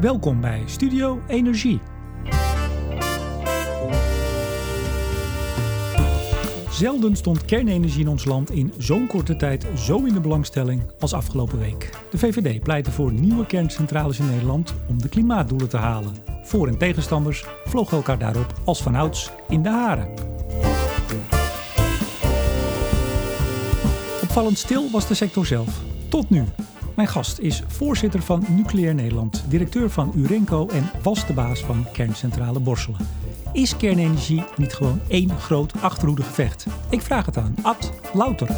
Welkom bij Studio Energie. Zelden stond kernenergie in ons land in zo'n korte tijd zo in de belangstelling als afgelopen week. De VVD pleitte voor nieuwe kerncentrales in Nederland om de klimaatdoelen te halen. Voor- en tegenstanders vlogen elkaar daarop als vanouds in de haren. Opvallend stil was de sector zelf. Tot nu. Mijn gast is voorzitter van Nucleair Nederland, directeur van Urenco en was de baas van kerncentrale Borselen. Is kernenergie niet gewoon één groot achterhoede gevecht? Ik vraag het aan Ad Louter.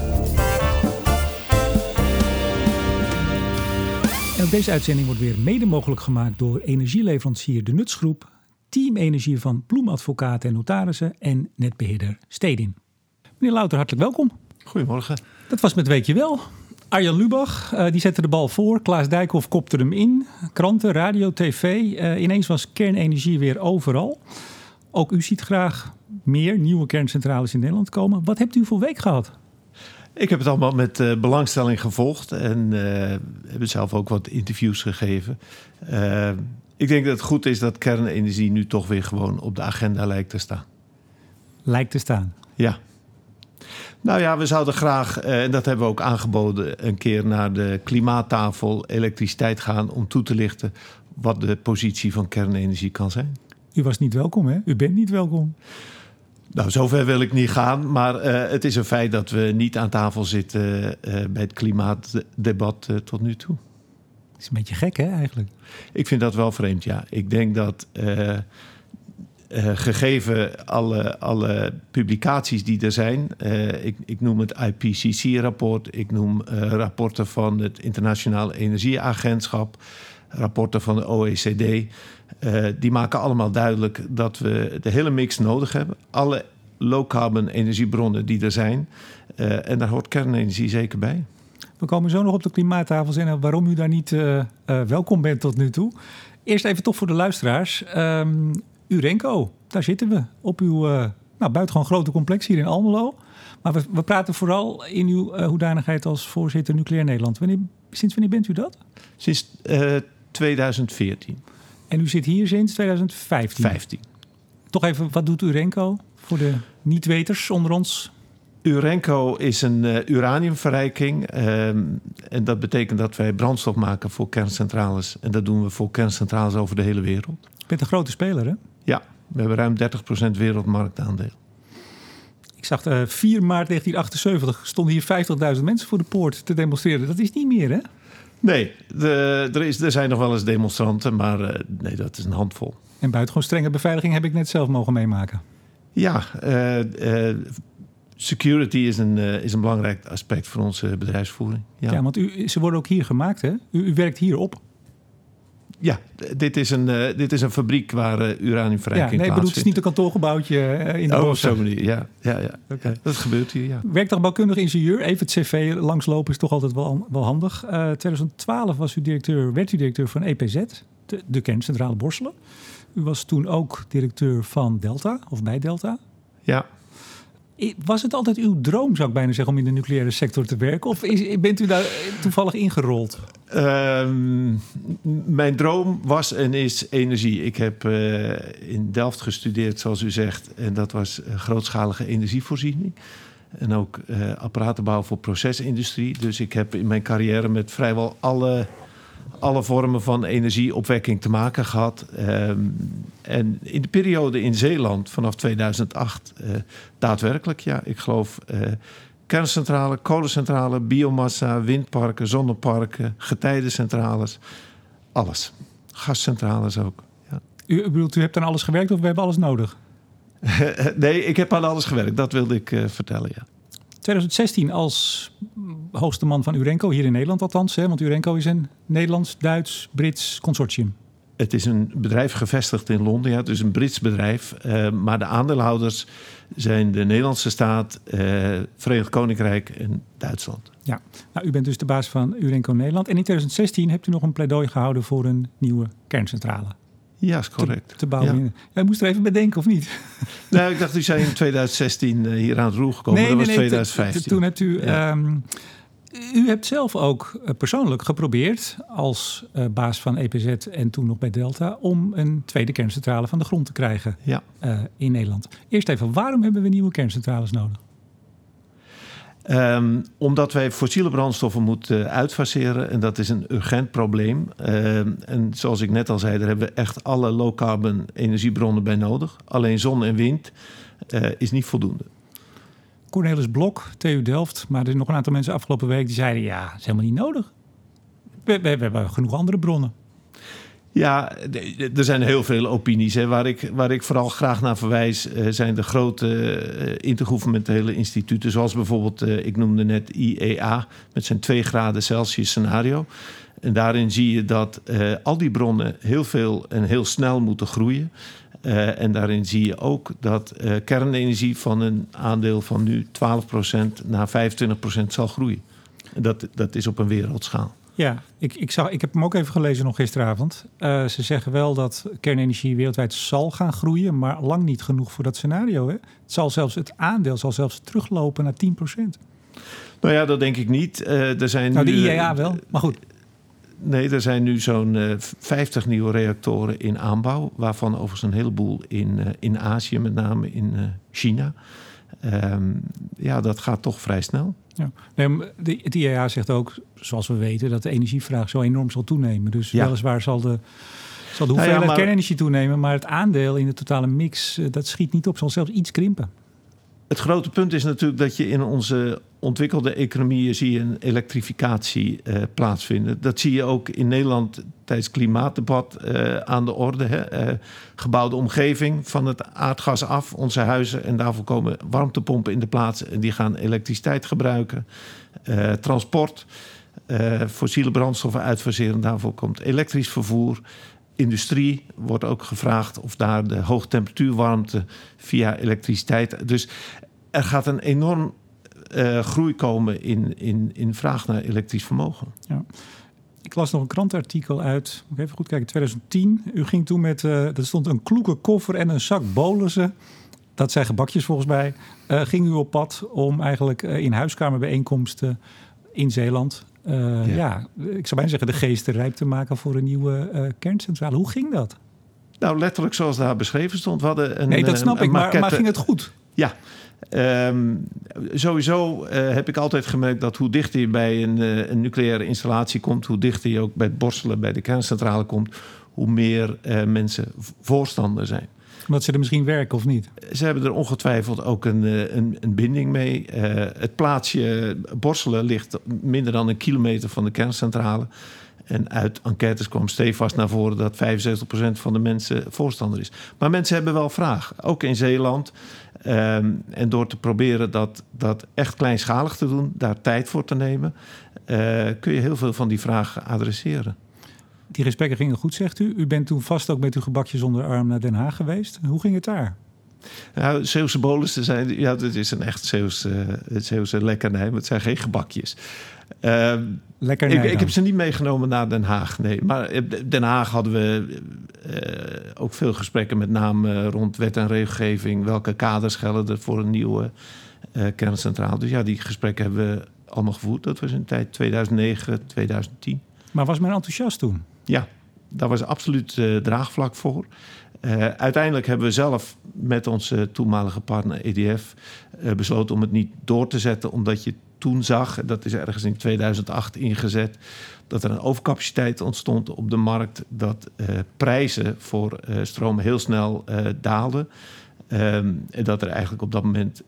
En ook deze uitzending wordt weer mede mogelijk gemaakt door energieleverancier De Nutsgroep, Team Energie van Bloemadvocaten en Notarissen en netbeheerder Stedin. Meneer Louter, hartelijk welkom. Goedemorgen. Dat was met Weet je wel. Arjan Lubach, uh, die zette de bal voor. Klaas Dijkhoff kopte hem in. Kranten, radio, tv. Uh, ineens was kernenergie weer overal. Ook u ziet graag meer nieuwe kerncentrales in Nederland komen. Wat hebt u voor week gehad? Ik heb het allemaal met uh, belangstelling gevolgd en heb zelf ook wat interviews gegeven. ik denk dat het goed is dat kernenergie nu toch weer gewoon op de agenda lijkt te staan. Lijkt te staan? Ja. Nou ja, we zouden graag, en dat hebben we ook aangeboden, een keer naar de klimaattafel elektriciteit gaan om toe te lichten wat de positie van kernenergie kan zijn. U was niet welkom, hè? U bent niet welkom. Nou, zover wil ik niet gaan. Maar uh, het is een feit dat we niet aan tafel zitten uh, bij het klimaatdebat uh, tot nu toe. Het is een beetje gek, hè, eigenlijk? Ik vind dat wel vreemd, ja. Ik denk dat gegeven alle, alle publicaties die er zijn... Ik, ik, noem het IPCC-rapport, ik noem rapporten van het Internationaal Energieagentschap... rapporten van de OECD... Uh, die maken allemaal duidelijk dat we de hele mix nodig hebben. Alle low-carbon energiebronnen die er zijn. Uh, en daar hoort kernenergie zeker bij. We komen zo nog op de klimaattafel en waarom u daar niet uh, welkom bent tot nu toe. Eerst even toch voor de luisteraars. Um, Urenco, daar zitten we. Op uw nou, buitengewoon grote complex hier in Almelo. Maar we, we praten vooral in uw hoedanigheid als voorzitter Nucleair Nederland. Wanneer, sinds wanneer bent u dat? Sinds 2014. En u zit hier sinds 2015? 15. Toch even, wat doet Urenco voor de niet-weters onder ons? Urenco is een uh, uraniumverrijking. Uh, en dat betekent dat wij brandstof maken voor kerncentrales. En dat doen we voor kerncentrales over de hele wereld. Je bent een grote speler, hè? Ja, we hebben ruim 30% wereldmarktaandeel. Ik zag uh, 4 maart 1978 stonden hier 50.000 mensen voor de poort te demonstreren. Dat is niet meer, hè? Nee, de, er, is, er zijn nog wel eens demonstranten, maar uh, nee, dat is een handvol. En buitengewoon strenge beveiliging heb ik net zelf mogen meemaken. Ja, uh, uh, security is een, is een belangrijk aspect voor onze bedrijfsvoering. Ja, ja want u, ze worden ook hier gemaakt, hè? U, u werkt hier op. Ja, dit is een, uh, dit is een fabriek waar uh, uraniumverrijking ja, nee, bedoel, het is niet een kantoorgebouwtje uh, in de Oh, op zo'n manier, ja. ja, ja. Okay. Dat gebeurt hier, ja. Ingenieur, even het cv langslopen is toch altijd wel, wel handig. 2012 was u directeur, werd u directeur van EPZ, de, de kerncentrale Borselen. U was toen ook directeur van Delta, of bij Delta. Ja. Was het altijd uw droom, zou ik bijna zeggen, om in de nucleaire sector te werken? Of bent u daar toevallig ingerold? Um, mijn droom was en is energie. Ik heb uh, in Delft gestudeerd, zoals u zegt. En dat was grootschalige energievoorziening. En ook uh, apparatenbouw voor procesindustrie. Dus ik heb in mijn carrière met vrijwel alle, alle vormen van energieopwekking te maken gehad. Um, en in de periode in Zeeland vanaf 2008 uh, daadwerkelijk, ja, ik geloof kerncentrale, kolencentrale, biomassa, windparken, zonneparken, getijdencentrales. Alles. Gascentrales ook. Ja. U bedoelt, u hebt aan alles gewerkt of we hebben alles nodig? nee, ik heb aan alles gewerkt. Dat wilde ik uh, vertellen, ja. 2016 als hoogste man van Urenco, hier in Nederland althans. Hè? Want Urenco is een Nederlands, Duits, Brits consortium. Het is een bedrijf gevestigd in Londen, ja, het is een Brits bedrijf. Uh, maar de aandeelhouders zijn de Nederlandse staat, uh, Verenigd Koninkrijk en Duitsland. Ja, nou, u bent dus de baas van Urenco Nederland. En in 2016 hebt u nog een pleidooi gehouden voor een nieuwe kerncentrale. Ja, is correct. Te, te bouwen. Ja. Jij moest er even bedenken, of niet? Nou, ik dacht, u zijn in 2016 uh, hier aan het roer gekomen. Nee, dat nee, was nee, 2015. Toen hebt u... Ja. Um, U hebt zelf ook eh, persoonlijk geprobeerd als uh, baas van EPZ en toen nog bij Delta om een tweede kerncentrale van de grond te krijgen ja. uh, in Nederland. Eerst even, waarom hebben we nieuwe kerncentrales nodig? Um, omdat wij fossiele brandstoffen moeten uitfaseren en dat is een urgent probleem. Um, en zoals ik net al zei, daar hebben we echt alle low-carbon energiebronnen bij nodig. Alleen zon en wind uh, is niet voldoende. Cornelis Blok, TU Delft, maar er zijn nog een aantal mensen afgelopen week die zeiden: ja, dat is helemaal niet nodig. We hebben genoeg andere bronnen. Ja, er zijn heel veel opinies. Hè. Waar, ik, waar ik vooral graag naar verwijs uh, zijn de grote uh, instituten. Zoals bijvoorbeeld, uh, ik noemde net IEA met zijn 2 graden Celsius scenario. En daarin zie je dat al die bronnen heel veel en heel snel moeten groeien. en daarin zie je ook dat kernenergie van een aandeel van nu 12% naar 25% zal groeien. Dat, dat is op een wereldschaal. Ja, ik, ik, zag, ik heb hem ook even gelezen nog gisteravond. Uh, ze zeggen wel dat kernenergie wereldwijd zal gaan groeien, maar lang niet genoeg voor dat scenario. Hè? Het, zal zelfs, het aandeel zal zelfs teruglopen naar 10%. Nou ja, dat denk ik niet. Uh, er zijn nou, de IEA wel, maar goed. Nee, er zijn nu zo'n uh, 50 nieuwe reactoren in aanbouw, waarvan overigens een heleboel in, in Azië, met name in China. Um, ja, dat gaat toch vrij snel. Ja. De, het IEA zegt ook, zoals we weten, dat de energievraag zo enorm zal toenemen. Dus ja. weliswaar zal de, zal de hoeveelheid nou ja, maar, kernenergie toenemen, maar het aandeel in de totale mix, dat schiet niet op, zal zelfs iets krimpen. Het grote punt is natuurlijk dat je in onze ontwikkelde economieën zie je een elektrificatie uh, plaatsvinden. Dat zie je ook in Nederland tijdens het klimaatdebat uh, aan de orde. Hè? Uh, gebouwde omgeving van het aardgas af, onze huizen. En daarvoor komen warmtepompen in de plaats. En die gaan elektriciteit gebruiken. transport, fossiele brandstoffen uitfaseren. Daarvoor komt elektrisch vervoer. Industrie wordt ook gevraagd of daar de hoogtemperatuurwarmte via elektriciteit. Dus er gaat een enorm uh, groei komen in, in, in vraag naar elektrisch vermogen. Ja. Ik las nog een krantenartikel uit, moet even goed kijken, 2010. U ging toen met, uh, er stond een kloeke koffer en een zak bolussen. Dat zijn gebakjes volgens mij. Uh, ging u op pad om eigenlijk in huiskamerbijeenkomsten in Zeeland... Ja. ja. ik zou bijna zeggen de geesten rijp te maken voor een nieuwe kerncentrale. Hoe ging dat? Nou, letterlijk zoals daar beschreven stond. We hadden een, nee, dat snap ik, maar, maar ging het goed? Ja, Um, sowieso uh, heb ik altijd gemerkt dat hoe dichter je bij een, uh, een, nucleaire installatie komt, hoe dichter je ook bij het borstelen bij de kerncentrale komt, hoe meer uh, mensen voorstander zijn. Omdat ze er misschien werken of niet? Ze hebben er ongetwijfeld ook een, een, een binding mee. het plaatsje borstelen ligt minder dan een kilometer van de kerncentrale. En uit enquêtes kwam stevast naar voren dat 75% van de mensen voorstander is. Maar mensen hebben wel vraag. Ook in Zeeland. Um, en door te proberen dat, dat echt kleinschalig te doen, daar tijd voor te nemen, uh, kun je heel veel van die vragen adresseren. Die gesprekken gingen goed, zegt u. U bent toen vast ook met uw gebakjes onder arm naar Den Haag geweest. Hoe ging het daar? Nou, Zeeuwse bolussen zijn, ja, dat is een echt Zeeuwse, Zeeuwse lekkernij, maar het zijn geen gebakjes. Uh, Lekker ik, ik, heb ze niet meegenomen naar Den Haag, nee. Maar Den Haag hadden we uh, ook veel gesprekken, met name rond wet en regelgeving. Welke kaders gelden er voor een nieuwe uh, kerncentraal? Dus ja, die gesprekken hebben we allemaal gevoerd. Dat was in de tijd 2009, 2010. Maar was men enthousiast toen? Ja, daar was absoluut draagvlak voor. Uiteindelijk hebben we zelf met onze toenmalige partner EDF uh, besloten om het niet door te zetten, omdat je toen zag, dat is ergens in 2008 ingezet, dat er een overcapaciteit ontstond op de markt, dat uh, prijzen voor uh, stroom heel snel daalden. Um, en dat er eigenlijk op dat moment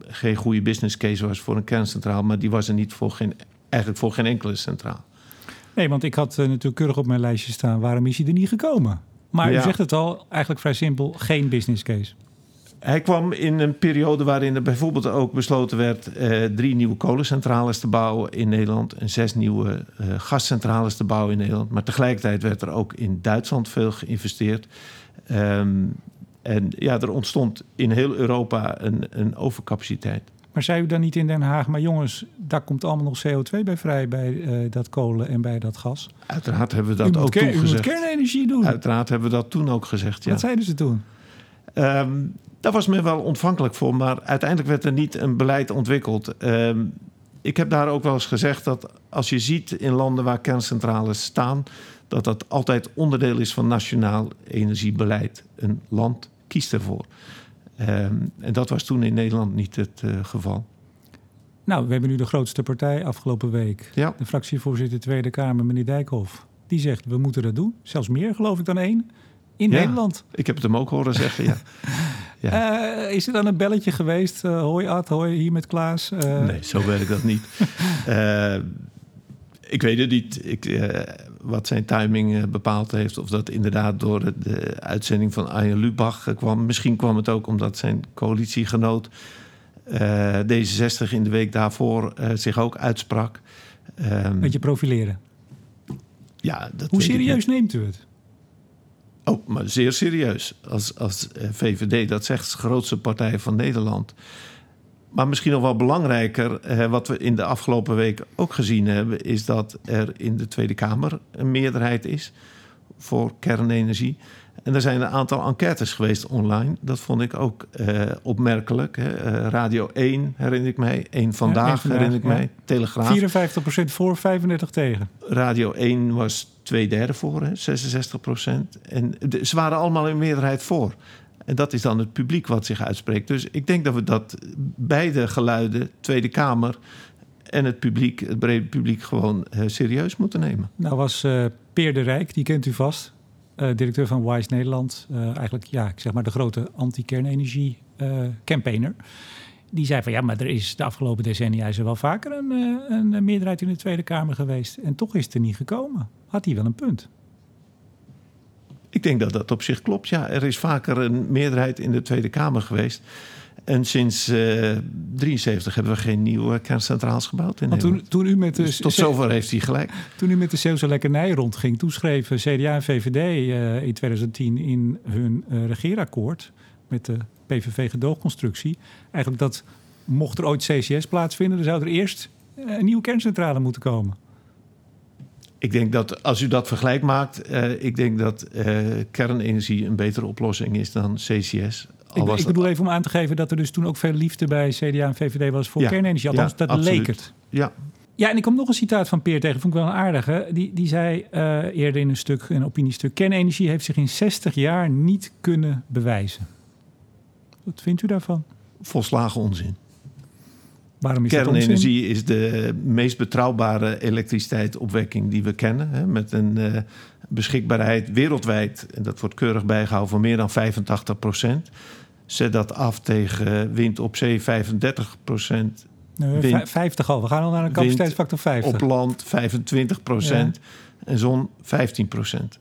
geen goede business case was voor een kerncentraal, maar die was er niet voor geen, eigenlijk voor geen enkele centraal. Nee, want ik had natuurlijk keurig op mijn lijstje staan, waarom is hij er niet gekomen? Maar ja. u zegt het al, eigenlijk vrij simpel, geen business case. Hij kwam in een periode waarin er bijvoorbeeld ook besloten werd eh, drie nieuwe kolencentrales te bouwen in Nederland en zes nieuwe eh, gascentrales te bouwen in Nederland. Maar tegelijkertijd werd er ook in Duitsland veel geïnvesteerd. Um, en ja, er ontstond in heel Europa een, een overcapaciteit. Maar zei u dan niet in Den Haag, maar jongens, daar komt allemaal nog CO2 bij vrij bij uh, dat kolen en bij dat gas? Uiteraard hebben we dat ook toen gezegd. U moet kernenergie doen. Uiteraard hebben we dat toen ook gezegd, ja. Wat zeiden ze toen? Um, daar was men wel ontvankelijk voor, maar uiteindelijk werd er niet een beleid ontwikkeld. Um, ik heb daar ook wel eens gezegd dat als je ziet in landen waar kerncentrales staan, dat dat altijd onderdeel is van nationaal energiebeleid. Een land kiest ervoor. Ehm, en dat was toen in Nederland niet het uh, geval. Nou, we hebben nu de grootste partij afgelopen week. Ja. De fractievoorzitter Tweede Kamer, meneer Dijkhoff. Die zegt, we moeten dat doen. Zelfs meer, geloof ik, dan één. In ja, Nederland. Ik heb het hem ook horen zeggen, ja. ja. Uh, is er dan een belletje geweest? Uh, hoi Ad, hoi hier met Klaas. Nee, zo werkt dat niet. ik weet het niet ik, wat zijn timing bepaald heeft. Of dat inderdaad door de uitzending van Arjen Lubach kwam. Misschien kwam het ook omdat zijn coalitiegenoot D66 in de week daarvoor zich ook uitsprak. Um, Beetje profileren. Ja, dat Hoe serieus neemt u het? Oh, maar zeer serieus. Als, als VVD dat zegt, de grootste partij van Nederland. Maar misschien nog wel belangrijker, eh, wat we in de afgelopen week ook gezien hebben, is dat er in de Tweede Kamer een meerderheid is voor kernenergie. En er zijn een aantal enquêtes geweest online. Dat vond ik ook uh, opmerkelijk. Hè. Uh, Radio 1 herinner ik mij. 1 Vandaag, ja, vandaag herinner ik ja. mij. Telegraaf. 54% voor, 35 tegen. Radio 1 was twee derde voor, hè, 66 En de, ze waren allemaal in meerderheid voor. En dat is dan het publiek wat zich uitspreekt. Dus ik denk dat we dat beide geluiden, Tweede Kamer en het publiek, het brede publiek, gewoon uh, serieus moeten nemen. Nou was uh, Peer de Rijk, die kent u vast, uh, directeur van Wise Nederland. eigenlijk, ja, ik zeg maar de grote anti-kernenergie campaigner. Die zei van ja, maar er is de afgelopen decennia is er wel vaker een, een meerderheid in de Tweede Kamer geweest. En toch is het er niet gekomen. Had hij wel een punt? Ik denk dat dat op zich klopt. Ja, er is vaker een meerderheid in de Tweede Kamer geweest. En sinds 1973 uh, hebben we geen nieuwe kerncentrales gebouwd in toen, toen u met de, dus tot zover heeft hij gelijk. Toen u met de Zeeuwse lekkernij rondging, toen schreven CDA en VVD uh, in 2010 in hun uh, regeerakkoord met de PVV-gedoogconstructie eigenlijk dat mocht er ooit CCS plaatsvinden, dan zou er eerst een nieuwe kerncentrale moeten komen. Ik denk dat als u dat vergelijk maakt, uh, ik denk dat uh, kernenergie een betere oplossing is dan CCS. Ik, ik, bedoel even om aan te geven dat er dus toen ook veel liefde bij CDA en VVD was voor ja, kernenergie. Althans, ja, dat absoluut. leek het. Ja. Ja, en ik kom nog een citaat van Peer tegen, vond ik wel een aardige. Die, die zei uh, eerder in een stuk, een opiniestuk... kernenergie heeft zich in 60 jaar niet kunnen bewijzen. Wat vindt u daarvan? Volslagen onzin. Waarom is Kernenergie is de meest betrouwbare elektriciteitsopwekking die we kennen. Hè, met een uh, beschikbaarheid wereldwijd, en dat wordt keurig bijgehouden, van meer dan 85 procent. Zet dat af tegen wind op zee 35 procent. Nee, wind, 50 al, we gaan al naar een capaciteitsfactor 50. Op land 25 procent ja. en zon 15 procent.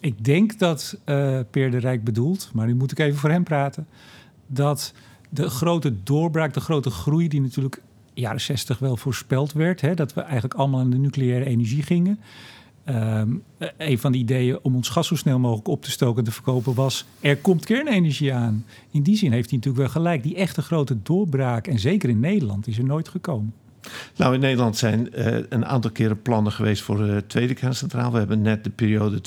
Ik denk dat uh, Peer de Rijk bedoelt, maar nu moet ik even voor hem praten, dat de grote doorbraak, de grote groei die natuurlijk jaren 60 wel voorspeld werd, hè, dat we eigenlijk allemaal aan de nucleaire energie gingen. Um, een van de ideeën om ons gas zo snel mogelijk op te stoken en te verkopen was: er komt kernenergie aan. In die zin heeft hij natuurlijk wel gelijk. Die echte grote doorbraak, en zeker in Nederland, is er nooit gekomen. Nou, in Nederland zijn uh, een aantal keren plannen geweest voor de tweede kerncentraal. We hebben net de periode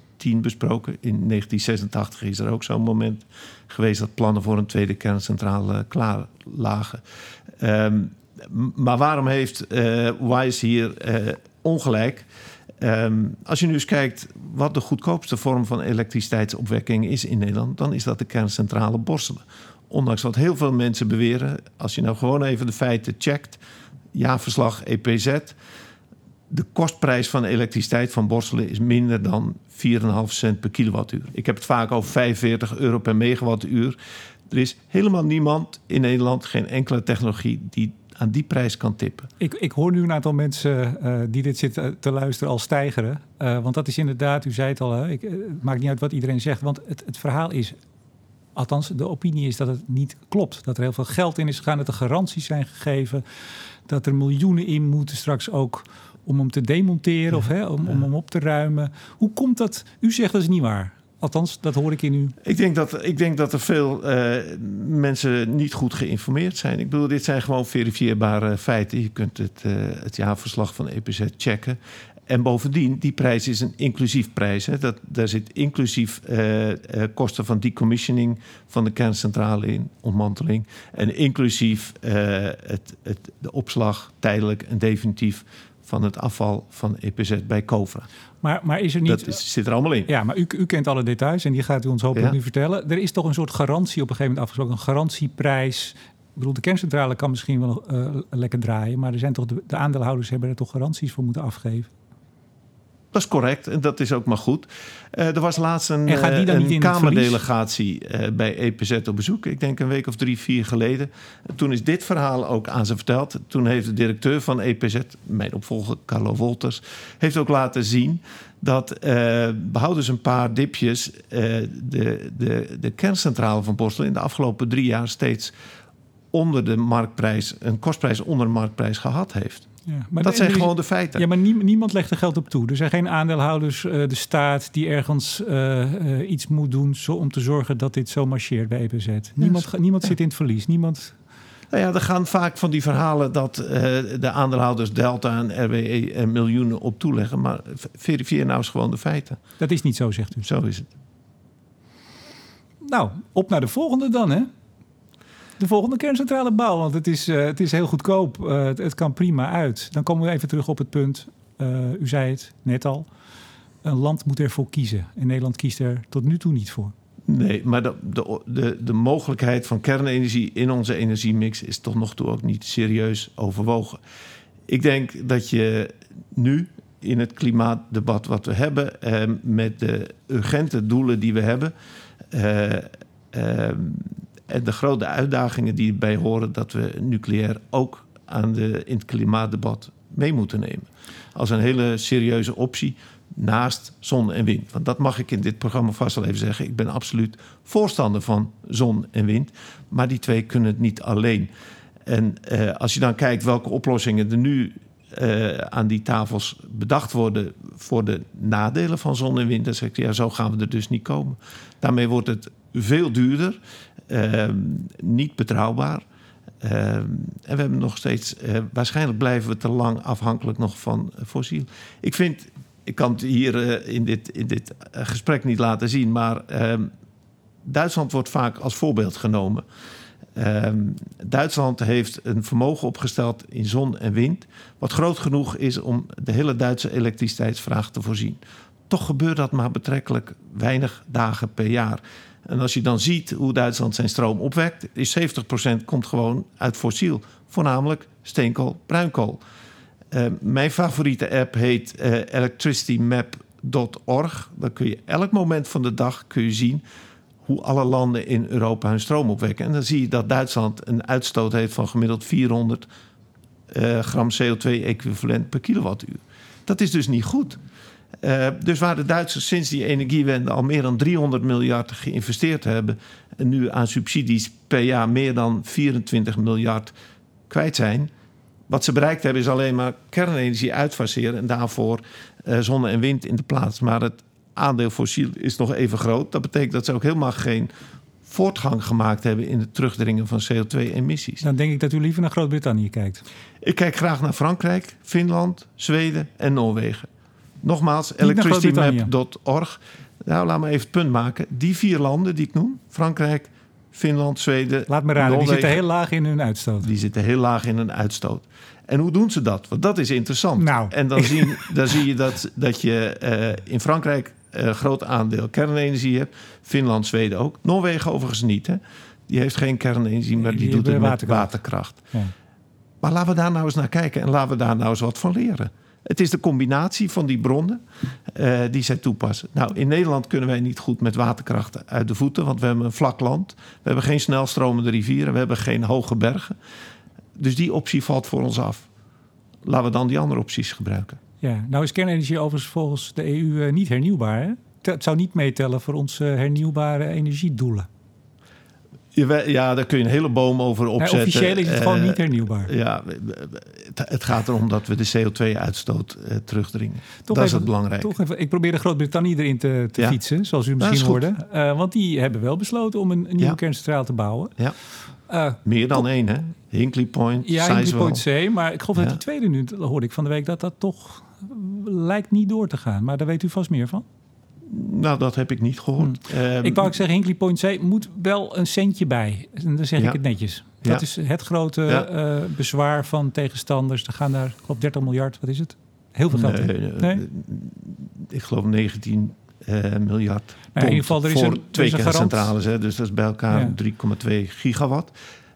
2009-2010 besproken. In 1986 is er ook zo'n moment geweest dat plannen voor een tweede kerncentrale klaar lagen. Um, maar waarom heeft uh, Wise hier uh, ongelijk? Um, als je nu eens kijkt wat de goedkoopste vorm van elektriciteitsopwekking is in Nederland, dan is dat de kerncentrale Borselen. Ondanks wat heel veel mensen beweren, als je nou gewoon even de feiten checkt, jaarverslag EPZ, de kostprijs van elektriciteit van Borselen is minder dan 4,5 cent per kilowattuur. Ik heb het vaak over 45 euro per megawattuur. Er is helemaal niemand in Nederland, geen enkele technologie die aan die prijs kan tippen. Ik, ik hoor nu een aantal mensen uh, die dit zitten te luisteren al stijgeren. Uh, want dat is inderdaad, u zei het al, hè, ik, het maakt niet uit wat iedereen zegt. Want het, het verhaal is, althans de opinie is dat het niet klopt. Dat er heel veel geld in is gegaan, dat er garanties zijn gegeven. Dat er miljoenen in moeten straks ook om hem te demonteren ja, of hè, om, ja. om hem op te ruimen. Hoe komt dat? U zegt dat is niet waar. Althans, dat hoor ik in u. Ik denk dat, ik denk dat er veel uh, mensen niet goed geïnformeerd zijn. Ik bedoel, dit zijn gewoon verifieerbare feiten. Je kunt het, uh, het jaarverslag van EPZ checken. en bovendien, die prijs is een inclusief prijs. Hè. Dat, daar zit inclusief uh, uh, kosten van decommissioning van de kerncentrale in, ontmanteling. En inclusief het, het, de opslag tijdelijk en definitief van het afval van EPZ bij Covra. Maar, maar is er niet... Dat is, zit er allemaal in. Ja, maar u, u kent alle details en die gaat u ons hopelijk ja. nu vertellen. Er is toch een soort garantie op een gegeven moment afgesproken. Een garantieprijs. Ik bedoel, de kerncentrale kan misschien wel lekker draaien... maar er zijn toch de, de aandeelhouders hebben er toch garanties voor moeten afgeven? Dat is correct en dat is ook maar goed. Uh, er was laatst een, uh, een Kamerdelegatie uh, bij EPZ op bezoek. Ik denk een week of drie, vier geleden. En toen is dit verhaal ook aan ze verteld. Toen heeft de directeur van EPZ, mijn opvolger Carlo Wolters... heeft ook laten zien dat, behouden ze een paar dipjes... de, de, de kerncentrale van Borstel in de afgelopen drie jaar... steeds onder de marktprijs, een kostprijs onder de marktprijs gehad heeft. Ja, maar dat zijn gewoon de feiten. Ja, maar niemand legt er geld op toe. Er zijn geen aandeelhouders, uh, de staat, die ergens uh, uh, iets moet doen zo, om te zorgen dat dit zo marcheert bij EPZ. Niemand, ja, niemand zit in het verlies. Niemand. Nou ja, er gaan vaak van die verhalen dat de aandeelhouders Delta en RWE miljoenen op toeleggen. Maar verifieer nou eens gewoon de feiten. Dat is niet zo, zegt u. Zo is het. Nou, op naar de volgende dan, hè? De volgende kerncentrale bouwen. Want het is, uh, het is heel goedkoop. Uh, het, kan prima uit. Dan komen we even terug op het punt. Uh, u zei het net al. Een land moet ervoor kiezen. En Nederland kiest er tot nu toe niet voor. Nee, maar de, de, de, de mogelijkheid van kernenergie in onze energiemix is toch nog toe ook niet serieus overwogen. Ik denk dat je nu in het klimaatdebat wat we hebben, met de urgente doelen die we hebben, en de grote uitdagingen die erbij horen, dat we nucleair ook aan de, in het klimaatdebat mee moeten nemen. Als een hele serieuze optie naast zon en wind. Want dat mag ik in dit programma vast wel even zeggen. Ik ben absoluut voorstander van zon en wind. Maar die twee kunnen het niet alleen. En eh, als je dan kijkt welke oplossingen er nu uh, aan die tafels bedacht worden voor de nadelen van zon en wind, dan zeg ik ja, zo gaan we er dus niet komen. Daarmee wordt het veel duurder. Ehm, niet betrouwbaar. Ehm, en we hebben nog steeds, uh, waarschijnlijk blijven we te lang afhankelijk nog van uh, fossiel. Ik vind, ik kan het hier uh, in dit, in dit gesprek niet laten zien, maar ehm, Duitsland wordt vaak als voorbeeld genomen. Duitsland heeft een vermogen opgesteld in zon en wind, wat groot genoeg is om de hele Duitse elektriciteitsvraag te voorzien. Toch gebeurt dat maar betrekkelijk weinig dagen per jaar. En als je dan ziet hoe Duitsland zijn stroom opwekt, is 70% komt gewoon uit fossiel. Voornamelijk steenkool, bruinkool. Uh, mijn favoriete app heet uh, electricitymap.org. Dan kun je elk moment van de dag kun je zien hoe alle landen in Europa hun stroom opwekken. En dan zie je dat Duitsland een uitstoot heeft van gemiddeld 400 uh, gram CO2-equivalent per kilowattuur. Dat is dus niet goed. Uh, dus waar de Duitsers sinds die energiewende al meer dan 300 miljard geïnvesteerd hebben. en nu aan subsidies per jaar meer dan 24 miljard kwijt zijn. Wat ze bereikt hebben is alleen maar kernenergie uitfaseren en daarvoor uh, zonne en wind in de plaats. Maar het aandeel fossiel is nog even groot. Dat betekent dat ze ook helemaal geen voortgang gemaakt hebben in het terugdringen van CO2-emissies. Dan denk ik dat u liever naar Groot-Brittannië kijkt. Ik kijk graag naar Frankrijk, Finland, Zweden en Noorwegen. Nogmaals, electricitymap.org. Nou, laat me even het punt maken. Die vier landen die ik noem, Frankrijk, Finland, Zweden. Laat me raden, die zitten heel laag in hun uitstoot. Die zitten heel laag in hun uitstoot. En hoe doen ze dat? Want dat is interessant. Nou. En dan, zien, dan zie je dat, dat je uh, in Frankrijk een uh, groot aandeel kernenergie hebt. Finland, Zweden ook. Noorwegen overigens niet. Hè? Die heeft geen kernenergie, maar die, die doet het met waterkracht. waterkracht. Ja. Maar laten we daar nou eens naar kijken en laten we daar nou eens wat van leren. Het is de combinatie van die bronnen uh, die zij toepassen. Nou, in Nederland kunnen wij niet goed met waterkracht uit de voeten, want we hebben een vlak land. We hebben geen snelstromende rivieren, we hebben geen hoge bergen. Dus die optie valt voor ons af. Laten we dan die andere opties gebruiken. Ja, nou is kernenergie overigens volgens de EU uh, niet hernieuwbaar. Het zou niet meetellen voor onze hernieuwbare energiedoelen. Ja, daar kun je een hele boom over opzetten. Nee, officieel is het gewoon niet hernieuwbaar. Ja, het gaat erom dat we de CO2-uitstoot uh, terugdringen. Toch dat is het belangrijk. Toch even, ik probeer de Groot-Brittannië erin te, te ja. fietsen, zoals u misschien hoorde. Uh, want die hebben wel besloten om een, een nieuwe ja. kerncentrale te bouwen. Ja. Meer dan één, hè? Hinkley Point, Ja, Hinkley Point C. Maar ik geloof dat die tweede nu, hoorde ik van de week, dat dat toch lijkt niet door te gaan. Maar daar weet u vast meer van. Nou, dat heb ik niet gehoord. Hmm. Um, ik wou ook zeggen, Hinkley Point C moet wel een centje bij. En dan zeg ja. ik het netjes. Dat is het grote ja. uh, bezwaar van tegenstanders. Er gaan daar, ik geloof 30 miljard, wat is het? Heel veel geld. Nee, nee? ik geloof 19 uh, miljard. Nou, in ieder geval, er is voor een, twee er kerncentrales. Hè, dus dat is bij elkaar ja. 3,2 gigawatt.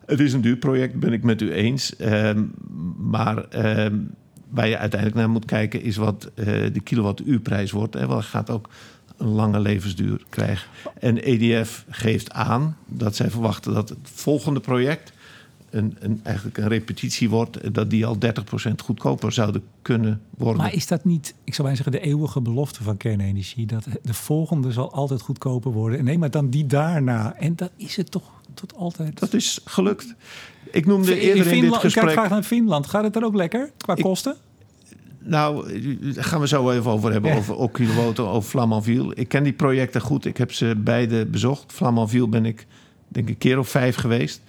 Het is een duur project, ben ik met u eens. Um, maar um, waar je uiteindelijk naar moet kijken... is wat uh, de kilowattuurprijs wordt. Hè, want gaat ook een lange levensduur krijgen. En EDF geeft aan dat zij verwachten dat het volgende project... Een, een, eigenlijk een repetitie wordt... dat die al 30% goedkoper zouden kunnen worden. Maar is dat niet, ik zou bijna zeggen... de eeuwige belofte van kernenergie? Dat de volgende zal altijd goedkoper worden. En nee, maar dan die daarna. En dat is het toch tot altijd. Dat is gelukt. Ik noemde eerder in, Finland, dit gesprek... Ik graag naar Finland. Gaat het er ook lekker qua ik, kosten? Nou, daar gaan we zo even over hebben. Ja. Over Okilowoto, over Flamanville. Ik ken die projecten goed. Ik heb ze beide bezocht. Flamanville ben ik denk ik een keer of vijf geweest.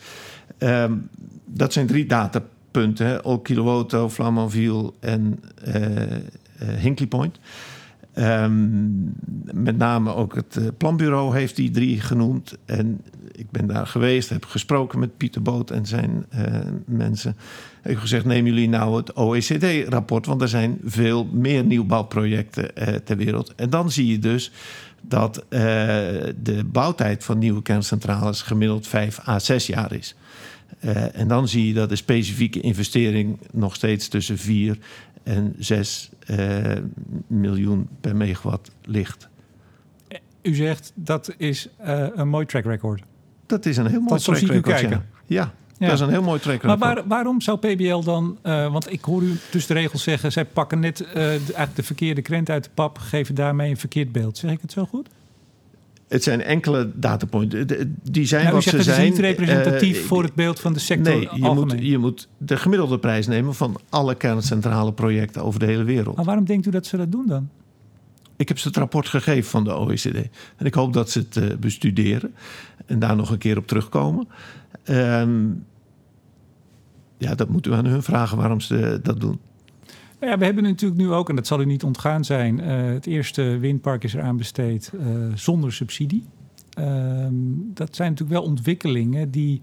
Um, dat zijn drie datapunten. Okilowoto, Flamanville en uh, Hinkley Point. Um, met name ook het uh, planbureau heeft die drie genoemd. En ik ben daar geweest, heb gesproken met Pieter Boot en zijn uh, mensen. Ik heb gezegd, nemen jullie nou het OECD-rapport... want er zijn veel meer nieuwbouwprojecten uh, ter wereld. En dan zie je dus dat de bouwtijd van nieuwe kerncentrales... gemiddeld vijf à zes jaar is. En dan zie je dat de specifieke investering nog steeds tussen 4 en 6 uh, miljoen per megawatt ligt. U zegt dat is uh, een mooi track record. Dat is een heel mooi track record. Kijken. Ja. ja. Ja. Dat is een heel mooi track record. Maar waar, waarom zou PBL dan... Uh, want ik hoor u tussen de regels zeggen... zij pakken net de, eigenlijk de verkeerde krent uit de pap... geven daarmee een verkeerd beeld. Zeg ik het zo goed? Het zijn enkele datapunten. Die zijn nou, wat zegt, ze het zijn. is niet representatief uh, voor het beeld van de sector Nee, je moet, je moet de gemiddelde prijs nemen... van alle kerncentrale projecten over de hele wereld. Maar waarom denkt u dat ze dat doen dan? Ik heb ze het rapport gegeven van de OECD. En ik hoop dat ze het uh, bestuderen. En daar nog een keer op terugkomen. Um, ja, dat moet u aan hun vragen waarom ze dat doen. Nou ja, we hebben natuurlijk nu ook, en dat zal u niet ontgaan zijn... Uh, het eerste windpark is eraan besteed uh, zonder subsidie. Uh, dat zijn natuurlijk wel ontwikkelingen die,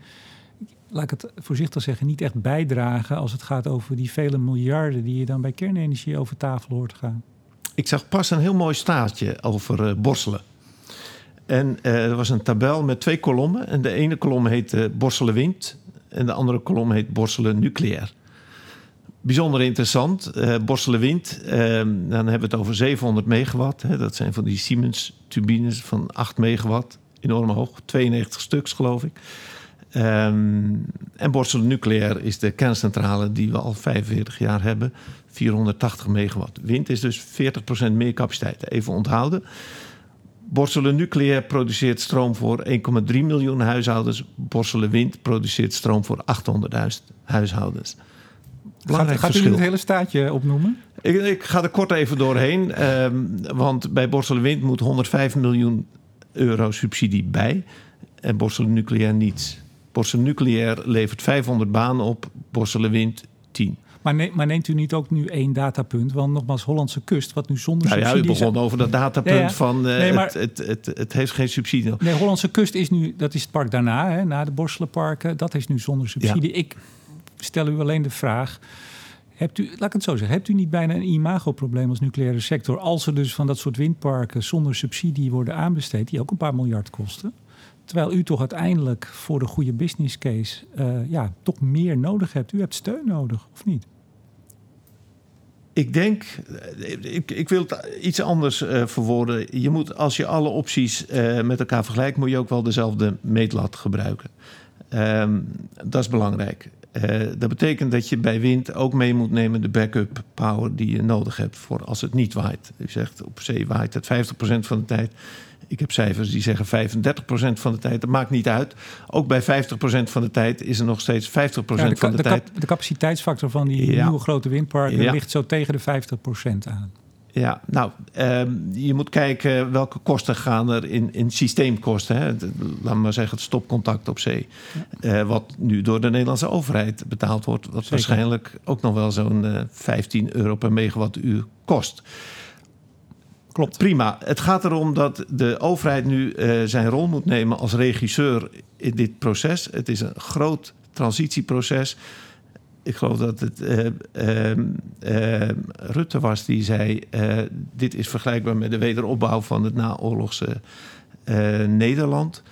laat ik het voorzichtig zeggen... niet echt bijdragen als het gaat over die vele miljarden... die je dan bij kernenergie over tafel hoort gaan. Ik zag pas een heel mooi staartje over uh, Borselen. En uh, er was een tabel met twee kolommen. En de ene kolom heet Borselen Wind... en de andere kolom heet Borselen Nucleair bijzonder interessant. Uh, Borselen Wind, uh, dan hebben we het over 700 megawatt. Hè. Dat zijn van die Siemens-turbines van 8 megawatt. Enorm hoog, 92 stuks geloof ik. Um, en Borselen Nucleair is de kerncentrale die we al 45 jaar hebben. 480 megawatt. Wind is dus 40% meer capaciteit. Even onthouden. Borselen Nucleair produceert stroom voor 1,3 miljoen huishoudens. Borselen Wind produceert stroom voor 800.000 huishoudens. Gaat, gaat u het hele staatje opnoemen? Ik, ik, ga er kort even doorheen. Um, want bij Borselen Wind moet 105 miljoen euro subsidie bij. En Borselen Nucleair niets. Borselen Nucleair levert 500 banen op. Borselen Wind 10. Maar, ne maar, neemt u niet ook nu één datapunt? Want nogmaals, Hollandse kust, wat nu zonder nou subsidie... Ja, u begon over dat datapunt ja, ja. van uh, nee, maar, het, het, het, het, heeft geen subsidie. Nee, Hollandse kust is nu, dat is het park daarna, hè, na de Borselenparken. Dat is nu zonder subsidie. Ik stel u alleen de vraag... Hebt u, laat ik het zo zeggen, hebt u niet bijna een imagoprobleem als nucleaire sector... als er dus van dat soort windparken zonder subsidie worden aanbesteed... die ook een paar miljard kosten... terwijl u toch uiteindelijk voor de goede business case... Uh, ja, toch meer nodig hebt. U hebt steun nodig, of niet? Ik denk, ik, ik wil het iets anders uh, verwoorden. Je moet, als je alle opties met elkaar vergelijkt... moet je ook wel dezelfde meetlat gebruiken. Um, dat is belangrijk. Uh, dat betekent dat je bij wind ook mee moet nemen de backup power die je nodig hebt voor als het niet waait. U zegt op zee waait het 50% van de tijd. Ik heb cijfers die zeggen 35% van de tijd. Dat maakt niet uit. Ook bij 50% van de tijd is er nog steeds 50% ja, de, van de, de tijd. De capaciteitsfactor van die ja. nieuwe grote windparken ja. ligt zo tegen de 50% aan. Ja, nou, ehm, je moet kijken welke kosten gaan er in, in systeemkosten. Hè. Laat maar zeggen, het stopcontact op zee. Ja. wat nu door de Nederlandse overheid betaald wordt. Wat Zeker. waarschijnlijk ook nog wel zo'n 15 euro per megawattuur kost. Klopt. Prima. Het gaat erom dat de overheid nu uh, zijn rol moet nemen als regisseur in dit proces. Het is een groot transitieproces. Ik geloof dat het uh, uh, Rutte was die zei: dit is vergelijkbaar met de wederopbouw van het naoorlogse Nederland.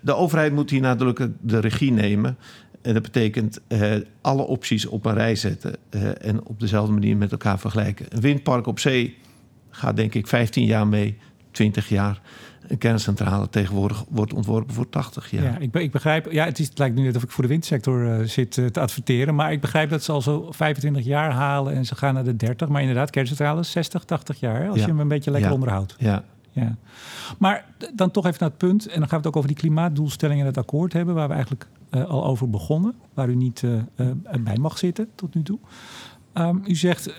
de overheid moet hier nadrukkelijk de regie nemen. En dat betekent alle opties op een rij zetten en op dezelfde manier met elkaar vergelijken. Een windpark op zee gaat denk ik 15 jaar mee, 20 jaar. Een kerncentrale tegenwoordig wordt ontworpen voor 80 jaar. Ja, ik, ik begrijp. Ja, het, is, het lijkt nu net of ik voor de windsector uh, zit uh, te adverteren. Maar ik begrijp dat ze al zo 25 jaar halen en ze gaan naar de 30. Maar inderdaad, kerncentrales 60, 80 jaar. Als ja. je hem een beetje lekker ja. onderhoudt. Ja. ja. Maar dan toch even naar het punt. En dan gaan we het ook over die klimaatdoelstellingen en het akkoord hebben. Waar we eigenlijk uh, al over begonnen. Waar u niet bij mag zitten tot nu toe. Um, u zegt uh,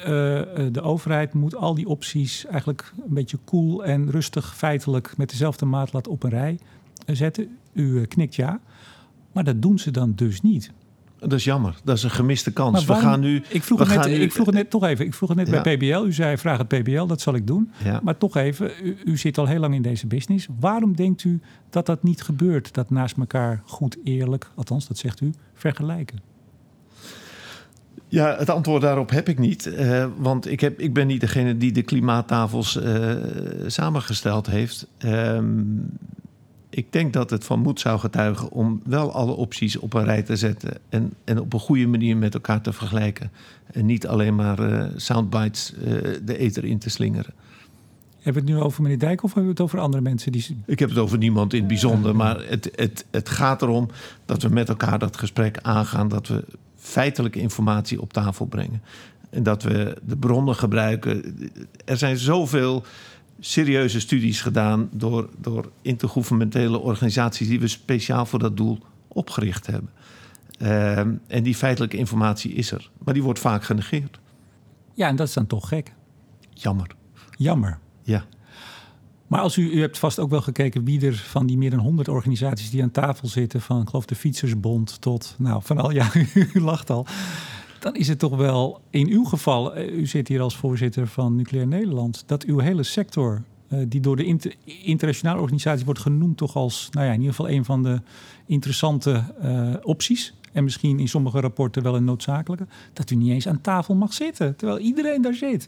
de overheid moet al die opties eigenlijk een beetje koel cool en rustig feitelijk met dezelfde maatlat op een rij zetten. U knikt ja, maar dat doen ze dan dus niet. Dat is jammer. Dat is een gemiste kans. Waarom, we gaan nu. Ik vroeg, het net, nu, ik vroeg het net toch even. Ik vroeg het net ja. bij PBL. U zei vraag het PBL, dat zal ik doen. Ja. Maar toch even, u, u, zit al heel lang in deze business. Waarom denkt u dat dat niet gebeurt? Dat naast elkaar goed, eerlijk, althans dat zegt u, vergelijken? Ja, het antwoord daarop heb ik niet. Uh, want ik, heb, ik ben niet degene die de klimaattafels uh, samengesteld heeft. Um, ik denk dat het van moed zou getuigen om wel alle opties op een rij te zetten. En, en op een goede manier met elkaar te vergelijken. En niet alleen maar uh, soundbites de ether in te slingeren. Hebben we het nu over meneer Dijk of hebben we het over andere mensen? Die... Ik heb het over niemand in het bijzonder. Maar het, het, het gaat erom dat we met elkaar dat gesprek aangaan. Dat we feitelijke informatie op tafel brengen. En dat we de bronnen gebruiken. Er zijn zoveel serieuze studies gedaan door, door intergouvernementele organisaties die we speciaal voor dat doel opgericht hebben. Uh, en die feitelijke informatie is er, maar die wordt vaak genegeerd. Ja, en dat is dan toch gek. Jammer. Jammer. Ja. Maar als u, u hebt vast ook wel gekeken wie er van die meer dan 100 organisaties die aan tafel zitten, van ik geloof de Fietsersbond tot, nou van al, ja, u lacht al. Dan is het toch wel in uw geval, u zit hier als voorzitter van Nucleair Nederland, dat uw hele sector, uh, die door de inter, internationale organisatie wordt genoemd, toch als, nou ja, in ieder geval een van de interessante uh, opties. En misschien in sommige rapporten wel een noodzakelijke, dat u niet eens aan tafel mag zitten, terwijl iedereen daar zit.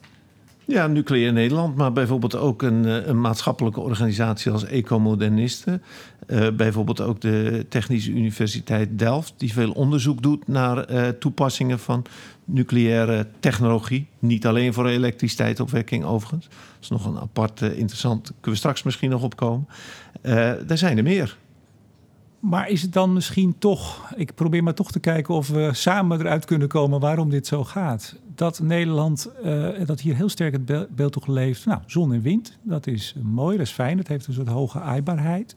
Ja, Nucleair Nederland, maar bijvoorbeeld ook een, een maatschappelijke organisatie als Ecomodernisten. Uh, bijvoorbeeld ook de Technische Universiteit Delft, die veel onderzoek doet naar uh, toepassingen van nucleaire technologie. Niet alleen voor elektriciteitsopwekking overigens. Dat is nog een apart interessant, kunnen we straks misschien nog opkomen. er zijn er meer. Maar is het dan misschien toch, ik probeer maar toch te kijken of we samen eruit kunnen komen waarom dit zo gaat. Dat Nederland, uh, dat hier heel sterk het beeld toch leeft. Nou, zon en wind, dat is mooi, dat is fijn. Dat heeft een soort hoge aaibaarheid.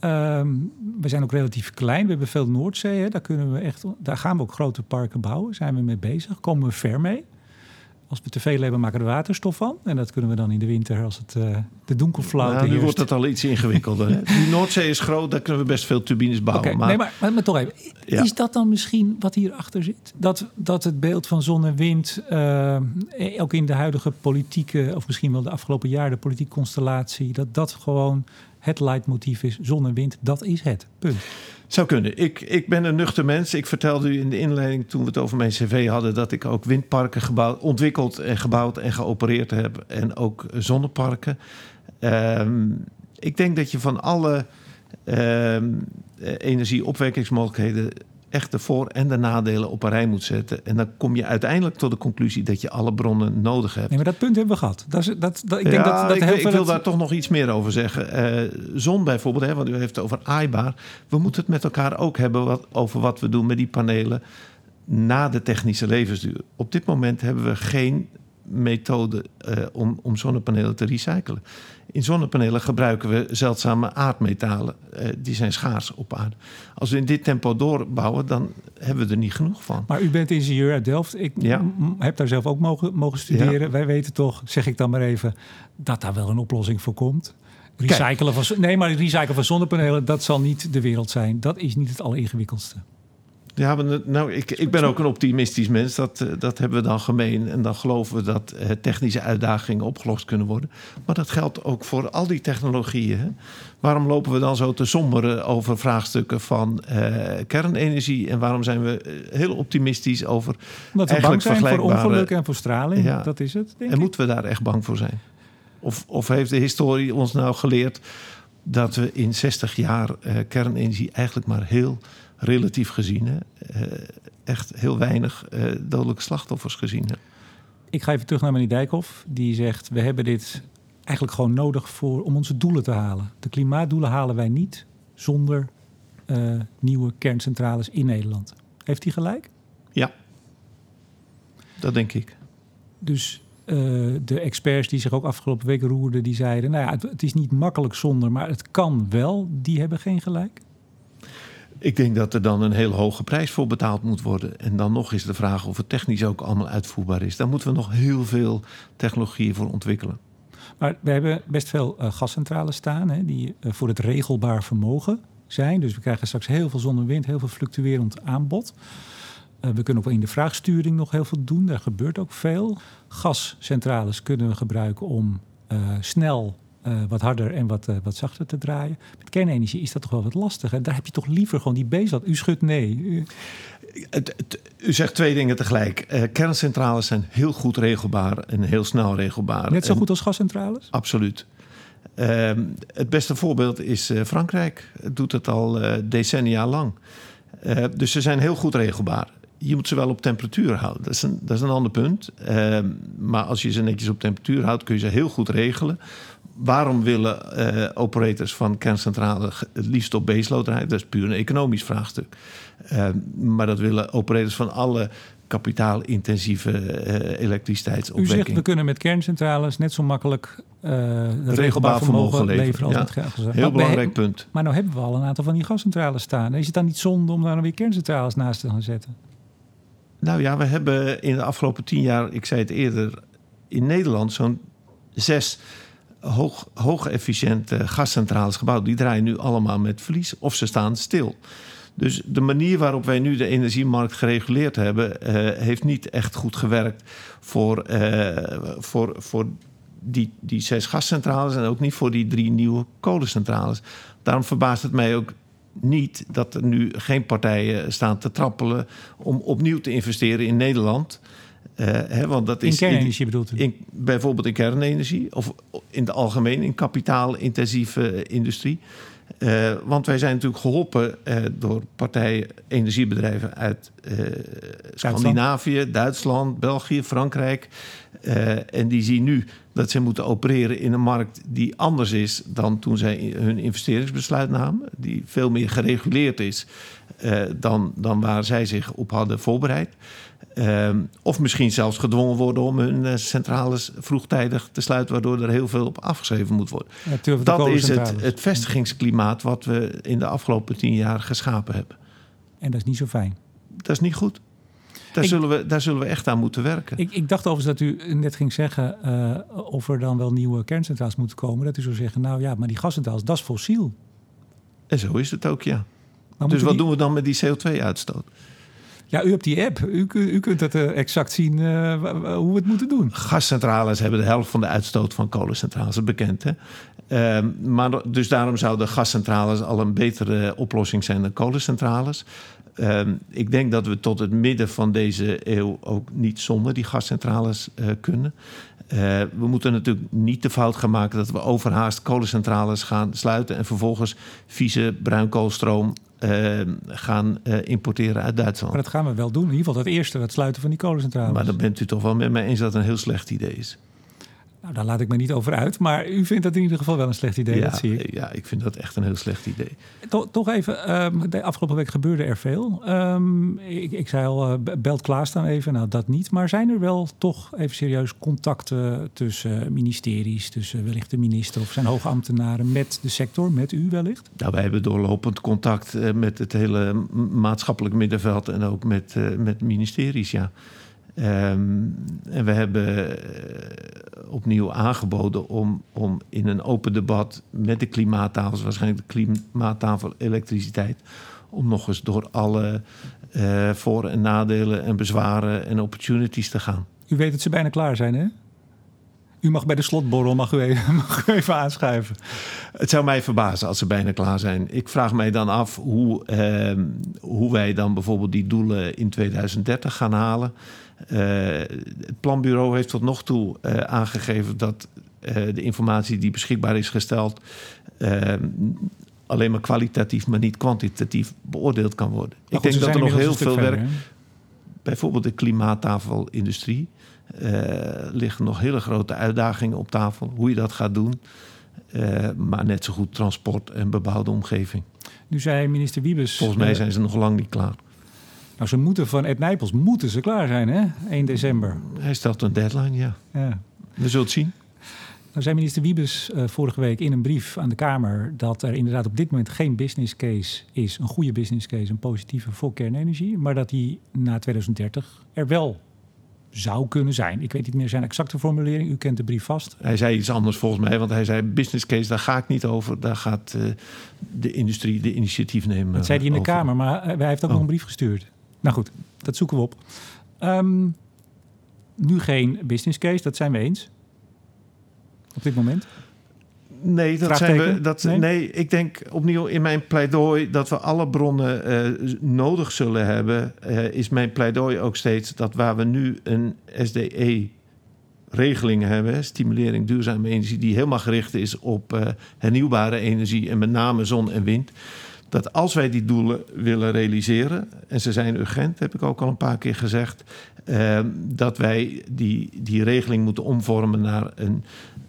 Um, we zijn ook relatief klein. We hebben veel Noordzee. Hè. Daar, kunnen we echt, daar gaan we ook grote parken bouwen. Zijn we mee bezig. Komen we ver mee. Als we te veel hebben, maken we er waterstof van. En dat kunnen we dan in de winter, als het uh, de donkerflauwte nou, Nu wordt het al iets ingewikkelder. Hè? Die Noordzee is groot, daar kunnen we best veel turbines bouwen. Okay, maar... Nee, maar, maar, maar, toch even. Ja. Is dat dan misschien wat hierachter zit? Dat, dat het beeld van zon en wind, uh, ook in de huidige politieke... of misschien wel de afgelopen jaren de politieke constellatie... dat dat gewoon het leidmotief is. Zon en wind, dat is het. Punt. Zou kunnen. Ik, ik ben een nuchter mens. Ik vertelde u in de inleiding toen we het over mijn cv hadden... dat ik ook windparken gebouwd, ontwikkeld en gebouwd en geopereerd heb. En ook zonneparken. Um, ik denk dat je van alle um, energieopwekkingsmogelijkheden echt de voor- en de nadelen op een rij moet zetten. En dan kom je uiteindelijk tot de conclusie dat je alle bronnen nodig hebt. Nee, maar dat punt hebben we gehad. Dat is, dat, dat, ik denk ja, dat, dat ik, heel ik veel wil het... daar toch nog iets meer over zeggen. Uh, zon bijvoorbeeld, hè, want u heeft het over aaibaar. We moeten het met elkaar ook hebben wat, over wat we doen met die panelen na de technische levensduur. Op dit moment hebben we geen methode om, om zonnepanelen te recyclen. In zonnepanelen gebruiken we zeldzame aardmetalen. die zijn schaars op aarde. Als we in dit tempo doorbouwen, dan hebben we er niet genoeg van. Maar u bent ingenieur uit Delft. Ik heb daar zelf ook mogen, mogen studeren. Wij weten toch, zeg ik dan maar even, dat daar wel een oplossing voor komt. Recyclen van, nee, maar recyclen van zonnepanelen, dat zal niet de wereld zijn. Dat is niet het alleringewikkeldste. Ja, maar nou, ik, ik ben ook een optimistisch mens. Dat, eh, dat hebben we dan gemeen. En dan geloven we dat uh, technische uitdagingen opgelost kunnen worden. Maar dat geldt ook voor al die technologieën. Hè? Waarom lopen we dan zo te somberen over vraagstukken van uh, kernenergie? En waarom zijn we heel optimistisch over. Omdat we bang zijn voor ongeluk en voor straling. Ja. Dat is het. Denk en moeten we daar echt bang voor zijn? Of, of heeft de historie ons nou geleerd dat we in 60 jaar uh, kernenergie eigenlijk maar heel relatief gezien, hè, uh, echt heel weinig uh, dodelijke slachtoffers gezien? Ik ga even terug naar meneer Dijkhoff. Die zegt: We hebben dit eigenlijk gewoon nodig voor, om onze doelen te halen. De klimaatdoelen halen wij niet zonder nieuwe kerncentrales in Nederland. Heeft hij gelijk? Ja, dat denk ik. Dus uh, de experts die zich ook afgelopen week roerden, die zeiden: Nou ja, het, het, is niet makkelijk zonder, maar het kan wel. Die hebben geen gelijk. Ik denk dat er dan een heel hoge prijs voor betaald moet worden. En dan nog is de vraag of het technisch ook allemaal uitvoerbaar is. Daar moeten we nog heel veel technologieën voor ontwikkelen. Maar we hebben best veel uh, gascentrales staan hè, die uh, voor het regelbaar vermogen zijn. Dus we krijgen straks heel veel zon en wind, heel veel fluctuerend aanbod. Uh, we kunnen ook in de vraagsturing nog heel veel doen. Daar gebeurt ook veel. Gascentrales kunnen we gebruiken om snel uh, wat harder en wat, wat zachter te draaien. Met kernenergie is dat toch wel wat lastiger. Daar heb je toch liever gewoon die bezat. U schudt nee. U... Het, u zegt twee dingen tegelijk. kerncentrales zijn heel goed regelbaar en heel snel regelbaar. Net zo en... goed als gascentrales? Absoluut. Ehm, het beste voorbeeld is Frankrijk. Het doet het al decennia lang. dus ze zijn heel goed regelbaar je moet ze wel op temperatuur houden. Dat is een, dat is een ander punt. Uh, maar als je ze netjes op temperatuur houdt, kun je ze heel goed regelen. Waarom willen uh, operators van kerncentrales het liefst op baseload rijden? Dat is puur een economisch vraagstuk. Uh, maar dat willen operators van alle kapitaalintensieve uh, elektriciteitsopwekking. U zegt we kunnen met kerncentrales net zo makkelijk uh, regelbaar vermogen leveren, als ja, het. Heel belangrijk punt. Maar nou hebben we al een aantal van die gascentrales staan. Is het dan niet zonde om daar dan weer kerncentrales naast te gaan zetten? Nou ja, we hebben in de afgelopen tien jaar, ik zei het eerder, in Nederland zo'n zes hoog, efficiënte gascentrales gebouwd. Die draaien nu allemaal met verlies of ze staan stil. Dus de manier waarop wij nu de energiemarkt gereguleerd hebben, uh, heeft niet echt goed gewerkt voor, uh, voor, voor die, die zes gascentrales en ook niet voor die drie nieuwe kolencentrales. Daarom verbaast het mij ook niet dat er nu geen partijen staan te trappelen om opnieuw te investeren in Nederland. Uh, hè, want dat in is kernenergie in, bedoelt u? In, bijvoorbeeld in kernenergie of in het algemeen in kapitaalintensieve industrie. Uh, want wij zijn natuurlijk geholpen uh, door partijen, energiebedrijven uit Scandinavië, Duitsland. België, Frankrijk. en die zien nu dat ze moeten opereren in een markt die anders is dan toen zij hun investeringsbesluit namen. Die veel meer gereguleerd is dan, dan waar zij zich op hadden voorbereid. Uh, of misschien zelfs gedwongen worden om hun uh, centrales vroegtijdig te sluiten, waardoor er heel veel op afgeschreven moet worden. Ja, dat is het, het vestigingsklimaat wat we in de afgelopen tien jaar geschapen hebben. En dat is niet zo fijn. Dat is niet goed. Daar, zullen we, daar zullen we echt aan moeten werken. Ik, ik dacht overigens dat u net ging zeggen uh, of er dan wel nieuwe kerncentrales moeten komen. Dat u zou zeggen, nou ja, maar die gascentrales, dat is fossiel. En zo is het ook, ja. dus wat doen we dan met die CO2-uitstoot? Ja, u hebt die app. U, u kunt het uh, exact zien uh, hoe we het moeten doen. Gascentrales hebben de helft van de uitstoot van kolencentrales, bekend. Hè? Uh, maar dus daarom zouden gascentrales al een betere oplossing zijn dan kolencentrales. Ehm, ik denk dat we tot het midden van deze eeuw ook niet zonder die gascentrales uh, kunnen. We moeten natuurlijk niet de fout gaan maken dat we overhaast kolencentrales gaan sluiten en vervolgens vieze bruinkoolstroom uh, gaan uh, importeren uit Duitsland. Maar dat gaan we wel doen. In ieder geval het eerste, het sluiten van die kolencentrales. Maar dan bent u toch wel met mij eens dat het een heel slecht idee is. Nou, daar laat ik me niet over uit. Maar u vindt dat in ieder geval wel een slecht idee, ja, dat zie ik. Ja, ik vind dat echt een heel slecht idee. Toch, toch even, ehm, de afgelopen week gebeurde er veel. Ehm, ik, ik zei al, uh, belt Klaas dan even. Nou, dat niet. Maar zijn er wel toch even serieus contacten tussen ministeries... tussen wellicht de minister of zijn hoogambtenaren met de sector, met u wellicht? Nou, wij hebben doorlopend contact uh, met het hele maatschappelijk middenveld... en ook met, uh, met ministeries, ja. Um, en we hebben uh, opnieuw aangeboden om, om in een open debat met de klimaattafels, waarschijnlijk de klimaattafel elektriciteit, om nog eens door alle uh, voor- en nadelen en bezwaren en opportunities te gaan. U weet dat ze bijna klaar zijn, hè? U mag bij de slotborrel mag u, even, mag u even aanschuiven. Het zou mij verbazen als ze bijna klaar zijn. Ik vraag mij dan af hoe, uh, hoe wij dan bijvoorbeeld die doelen in 2030 gaan halen. Uh, het planbureau heeft tot nog toe uh, aangegeven dat uh, de informatie die beschikbaar is gesteld alleen maar kwalitatief, maar niet kwantitatief beoordeeld kan worden. Ik denk dat er nog heel veel verder, werk, bijvoorbeeld de klimaattafelindustrie, liggen nog hele grote uitdagingen op tafel. Hoe je dat gaat doen, maar net zo goed transport en bebouwde omgeving. Nu zei minister Wiebes. Volgens mij zijn ze nog lang niet klaar. Nou, ze moeten van Ed Nijpels moeten ze klaar zijn, hè? 1 december. Hij stelt een deadline, ja. ja. We zullen het zien. Nou zei minister Wiebes uh, vorige week in een brief aan de Kamer... dat er inderdaad op dit moment geen business case is... een goede business case, een positieve voor kernenergie... maar dat die na 2030 er wel zou kunnen zijn. Ik weet niet meer zijn exacte formulering. U kent de brief vast. Hij zei iets anders volgens mij, want hij zei business case, daar ga ik niet over. Daar gaat uh, de industrie de initiatief nemen. Dat zei hij in de over. Kamer, maar hij heeft ook oh. nog een brief gestuurd. Nou goed, dat zoeken we op. Um, nu geen business case, dat zijn we eens. Op dit moment. Nee, dat zijn we. Dat, nee? nee? ik denk opnieuw in mijn pleidooi dat we alle bronnen uh, nodig zullen hebben. Uh, is mijn pleidooi ook steeds dat waar we nu een SDE regeling hebben, stimulering duurzame energie, die helemaal gericht is op uh, hernieuwbare energie en met name zon en wind. Dat als wij die doelen willen realiseren, en ze zijn urgent, heb ik ook al een paar keer gezegd, uh, dat wij die, die regeling moeten omvormen naar een,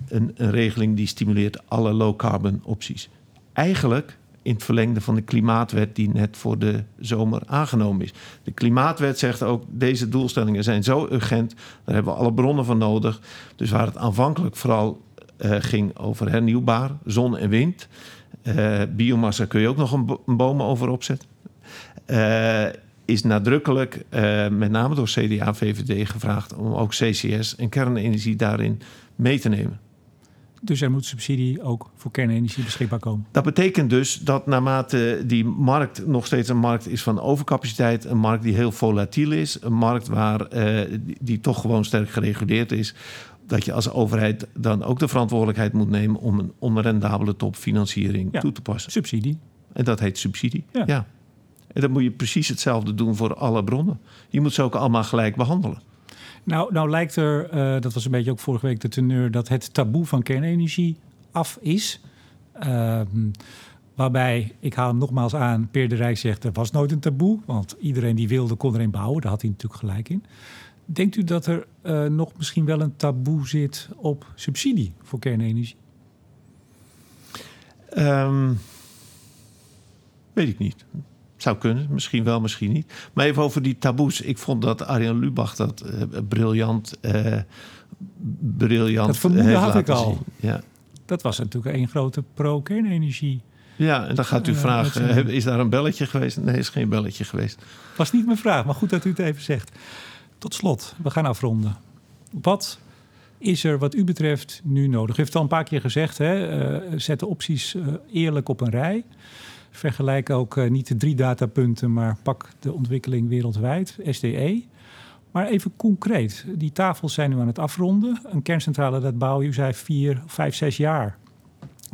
een, een regeling die stimuleert alle low-carbon opties. Eigenlijk in het verlengde van de klimaatwet die net voor de zomer aangenomen is. De klimaatwet zegt ook, deze doelstellingen zijn zo urgent, daar hebben we alle bronnen van nodig. Dus waar het aanvankelijk vooral uh, ging over hernieuwbaar, zon en wind. Uh, biomassa kun je ook nog een, bo een bomen over opzetten. Uh, is nadrukkelijk, met name door CDA VVD, gevraagd om ook CCS en kernenergie daarin mee te nemen. Dus er moet subsidie ook voor kernenergie beschikbaar komen. Dat betekent dus dat naarmate die markt nog steeds een markt is van overcapaciteit, een markt die heel volatiel is, een markt waar uh, die, die toch gewoon sterk gereguleerd is, dat je als overheid dan ook de verantwoordelijkheid moet nemen om een onrendabele topfinanciering ja, toe te passen. Subsidie. En dat heet subsidie. Ja. ja. En dan moet je precies hetzelfde doen voor alle bronnen. Je moet ze ook allemaal gelijk behandelen. Nou, nou lijkt er, uh, dat was een beetje ook vorige week de teneur, dat het taboe van kernenergie af is. Uh, waarbij, ik haal hem nogmaals aan, Peer de Rijk zegt er was nooit een taboe. Want iedereen die wilde kon er een bouwen, daar had hij natuurlijk gelijk in. Denkt u dat er uh, nog misschien wel een taboe zit op subsidie voor kernenergie? Um, weet ik niet. Zou kunnen, misschien wel, misschien niet. Maar even over die taboes. Ik vond dat Arjan Lubach dat uh, briljant, uh, briljant Dat vermoeden had ik al. Zien. Ja. Dat was natuurlijk een grote pro-kernenergie. Ja, en dan gaat u vragen, is daar een belletje geweest? Nee, is geen belletje geweest. Was niet mijn vraag, maar goed dat u het even zegt. Tot slot, we gaan afronden. Wat is er wat u betreft nu nodig? U heeft al een paar keer gezegd, hè? eh, zet de opties eh, eerlijk op een rij. Vergelijk ook eh, niet de drie datapunten, maar pak de ontwikkeling wereldwijd, SDE. Maar even concreet, die tafels zijn nu aan het afronden. Een kerncentrale, dat bouw je, u zei vier, vijf, zes jaar.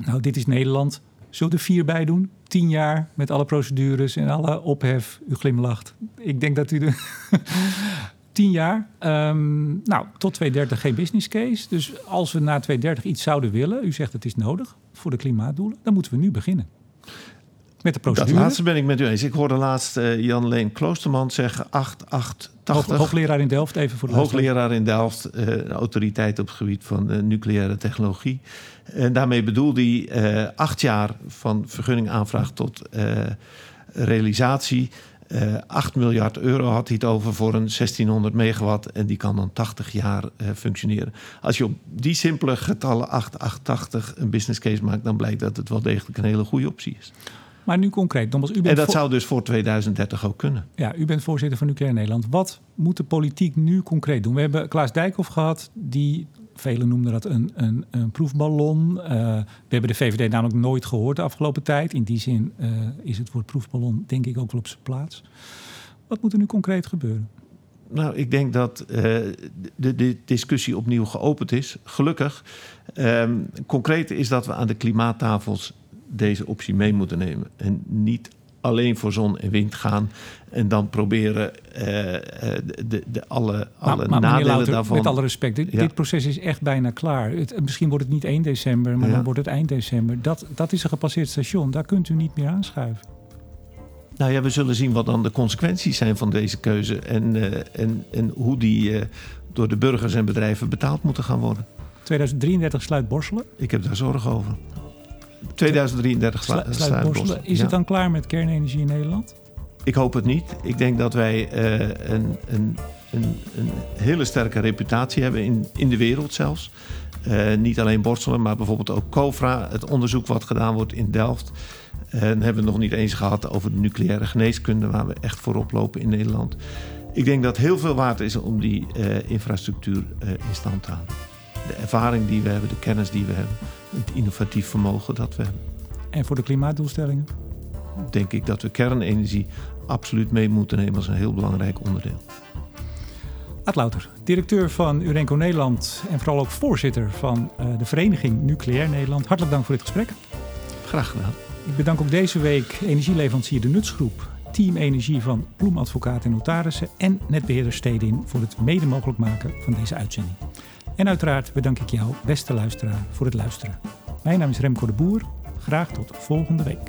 Nou, dit is Nederland. Zullen we er vier bij doen? Tien jaar met alle procedures en alle ophef. U glimlacht. Ik denk dat u de... Tien jaar. Ehm, nou, tot 2030 geen business case. Dus als we na 2030 iets zouden willen, u zegt het is nodig voor de klimaatdoelen, dan moeten we nu beginnen. Met de procedure? Dat laatste ben ik met u eens. Ik hoorde laatst uh, Jan Leen Kloosterman zeggen 8880. hoogleraar in Delft, even voor de Hoogleraar in Delft, uh, autoriteit op het gebied van uh, nucleaire technologie. En daarmee bedoelde hij acht jaar van vergunningaanvraag tot realisatie. 8 miljard euro had hij het over voor een 1600 megawatt. En die kan dan 80 jaar functioneren. Als je op die simpele getallen 880 een business case maakt, dan blijkt dat het wel degelijk een hele goede optie is. Maar nu concreet, Thomas, u bent En dat zou dus voor 2030 ook kunnen. Ja, u bent voorzitter van Nucleair Nederland. Wat moet de politiek nu concreet doen? We hebben Klaas Dijkhoff gehad, die velen noemden dat een, een, een proefballon. Uh, we hebben de VVD namelijk nooit gehoord de afgelopen tijd. In die zin uh, is het woord proefballon denk ik ook wel op zijn plaats. Wat moet er nu concreet gebeuren? Nou, ik denk dat uh, de, de, discussie opnieuw geopend is. Gelukkig. Um, concreet is dat we aan de klimaattafels deze optie mee moeten nemen. En niet alleen voor zon en wind gaan en dan proberen uh, de, de, alle, alle nadelen Louter, daarvan... Met alle respect, dit, dit, proces is echt bijna klaar. Het, misschien wordt het niet 1 december, maar ja. dan wordt het eind december. Dat, dat is een gepasseerd station, daar kunt u niet meer aanschuiven. Nou ja, we zullen zien wat dan de consequenties zijn van deze keuze... en, uh, en, en hoe die door de burgers en bedrijven betaald moeten gaan worden. 2033 sluit Borselen? Ik heb daar zorgen over. 2033 slu sluit Is het dan klaar met kernenergie in Nederland? Ik hoop het niet. Ik denk dat wij uh, een, een, een, een, hele sterke reputatie hebben in, in de wereld zelfs. Uh, niet alleen Borselen, maar bijvoorbeeld ook COFRA, het onderzoek wat gedaan wordt in Delft. Uh, dan hebben we het nog niet eens gehad over de nucleaire geneeskunde, waar we echt voorop lopen in Nederland. Ik denk dat heel veel waard is om die infrastructuur in stand te houden. De ervaring die we hebben, de kennis die we hebben het innovatief vermogen dat we hebben. En voor de klimaatdoelstellingen? Denk ik dat we kernenergie absoluut mee moeten nemen als een heel belangrijk onderdeel. Ad Louter, directeur van Urenco Nederland en vooral ook voorzitter van uh, de vereniging Nucleair Nederland. Hartelijk dank voor dit gesprek. Graag gedaan. Ik bedank ook deze week energieleverancier De Nutsgroep, Team Energie van Bloemadvocaat en Notarissen en netbeheerder Stedin voor het mede mogelijk maken van deze uitzending. En uiteraard bedank ik jou, beste luisteraar, voor het luisteren. Mijn naam is Remco de Boer. Graag tot volgende week.